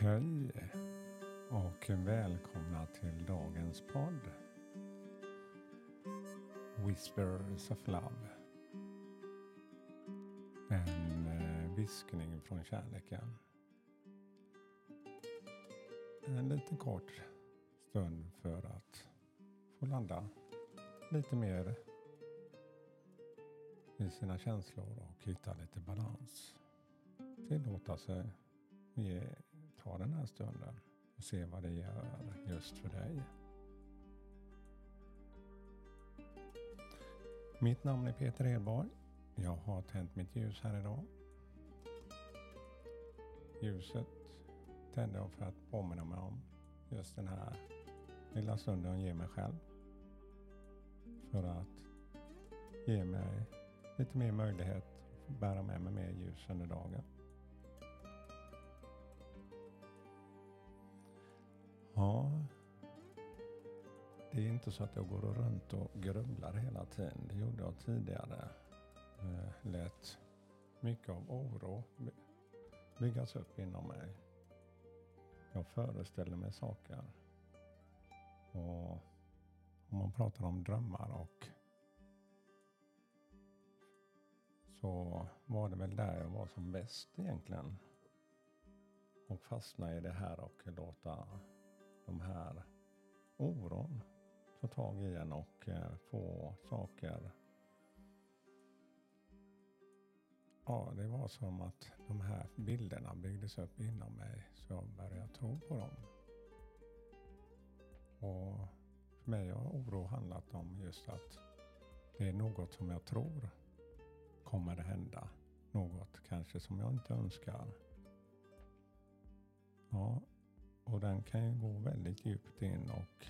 Hej och välkomna till dagens podd. Whispers of Love. En eh, viskning från kärleken. En liten kort stund för att få landa lite mer i sina känslor och hitta lite balans. Tillåta sig ge, ta den här stunden och se vad det gör just för dig. Mitt namn är Peter Edborg. Jag har tänt mitt ljus här idag. Ljuset tände jag för att påminna mig om just den här lilla stunden jag ger mig själv. För att ge mig lite mer möjlighet att bära med mig mer ljus under dagen. Ja, det är inte så att jag går runt och grubblar hela tiden. Det gjorde jag tidigare. Eh, lät mycket av oro byggas upp inom mig. Jag föreställer mig saker. Och om man pratar om drömmar och så var det väl där jag var som bäst egentligen. Och fastna i det här och låta de här oron ta tag i en och eh, få saker. Ja, det var som att de här bilderna byggdes upp inom mig så jag började tro på dem. Och för mig har oro handlat om just att det är något som jag tror kommer att hända. Något kanske som jag inte önskar. Ja, och den kan ju gå väldigt djupt in och,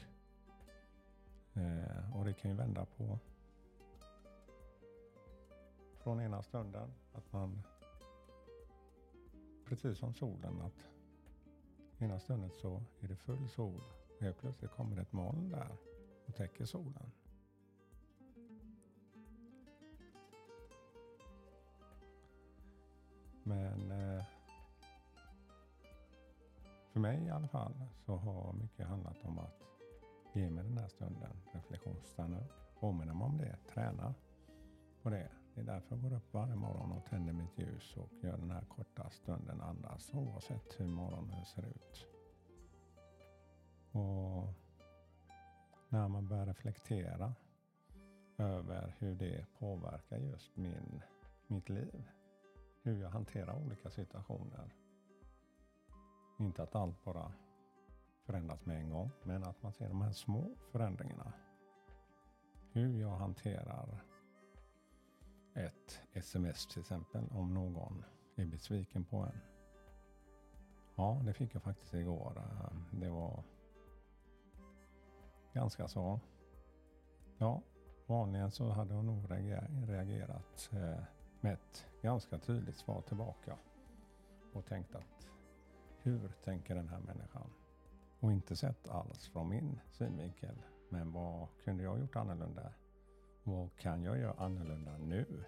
eh, och det kan ju vända på från ena stunden att man precis som solen att ena stunden så är det full sol och helt plötsligt kommer det ett moln där och täcker solen. Men eh, för mig i alla fall så har mycket handlat om att ge mig den här stunden, reflektion, stanna upp, påminna mig om det, träna på det. Det är därför jag går upp varje morgon och tänder mitt ljus och gör den här korta stunden andas oavsett hur morgonen ser ut. Och när man börjar reflektera över hur det påverkar just min, mitt liv. Hur jag hanterar olika situationer inte att allt bara förändras med en gång, men att man ser de här små förändringarna. Hur jag hanterar ett sms till exempel om någon är besviken på en. Ja, det fick jag faktiskt igår. Det var ganska så. Ja, vanligen så hade hon nog reagerat eh, med ett ganska tydligt svar tillbaka och tänkt att hur tänker den här människan? Och inte sett alls från min synvinkel. Men vad kunde jag gjort annorlunda? Vad kan jag göra annorlunda nu?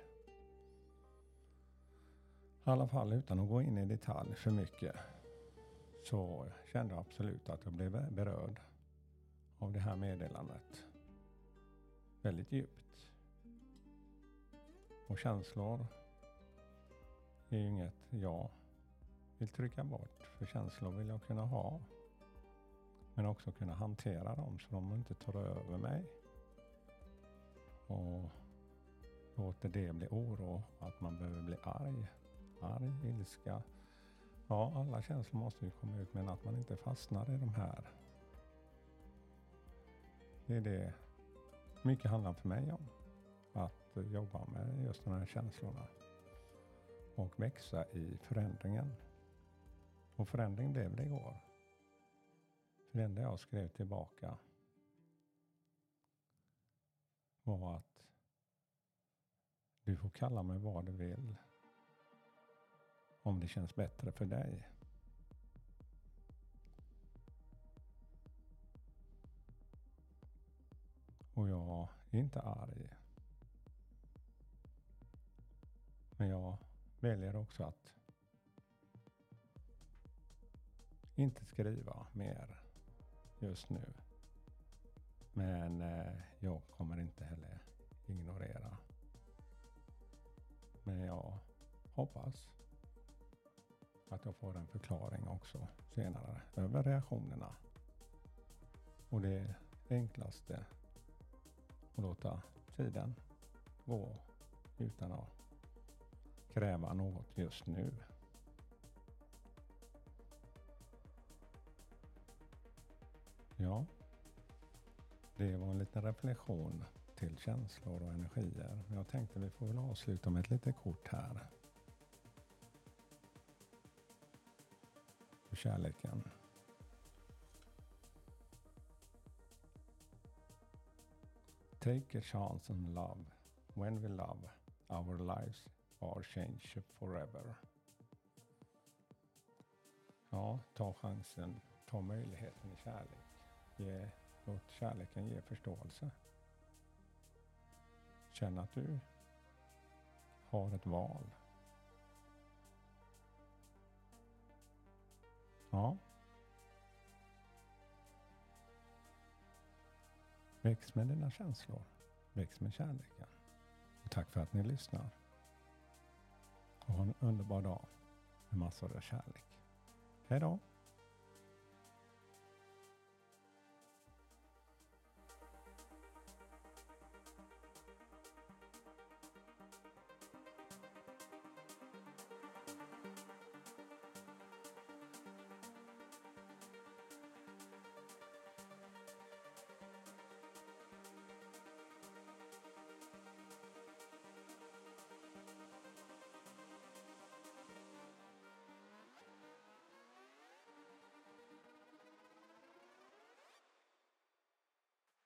I alla fall utan att gå in i detalj för mycket så kände jag absolut att jag blev berörd av det här meddelandet. Väldigt djupt. Och känslor är ju inget jag vill trycka bort. För känslor vill jag kunna ha. Men också kunna hantera dem så de inte tar över mig. Och låter det bli oro. Att man behöver bli arg. Arg, ilska. Ja, alla känslor måste ju komma ut men att man inte fastnar i de här. Det är det mycket handlar för mig om. Att jobba med just de här känslorna. Och växa i förändringen. Och förändring blev det igår. För det enda jag skrev tillbaka var att du får kalla mig vad du vill. Om det känns bättre för dig. Och jag är inte arg. Men jag väljer också att inte skriva mer just nu. Men eh, jag kommer inte heller ignorera. Men jag hoppas att jag får en förklaring också senare över reaktionerna. Och det enklaste att låta tiden gå utan att kräva något just nu. Ja, det var en liten reflektion till känslor och energier. Jag tänkte vi får väl avsluta med ett litet kort här. För kärleken. Take a chance on love. When we love, our lives are changed forever. Ja, ta chansen. Ta möjligheten i kärlek. Ge, låt kärleken ge förståelse. Känn att du har ett val. Ja. Väx med dina känslor. Väx med kärleken. Och tack för att ni lyssnar. Och ha en underbar dag med massor av kärlek. Hej då!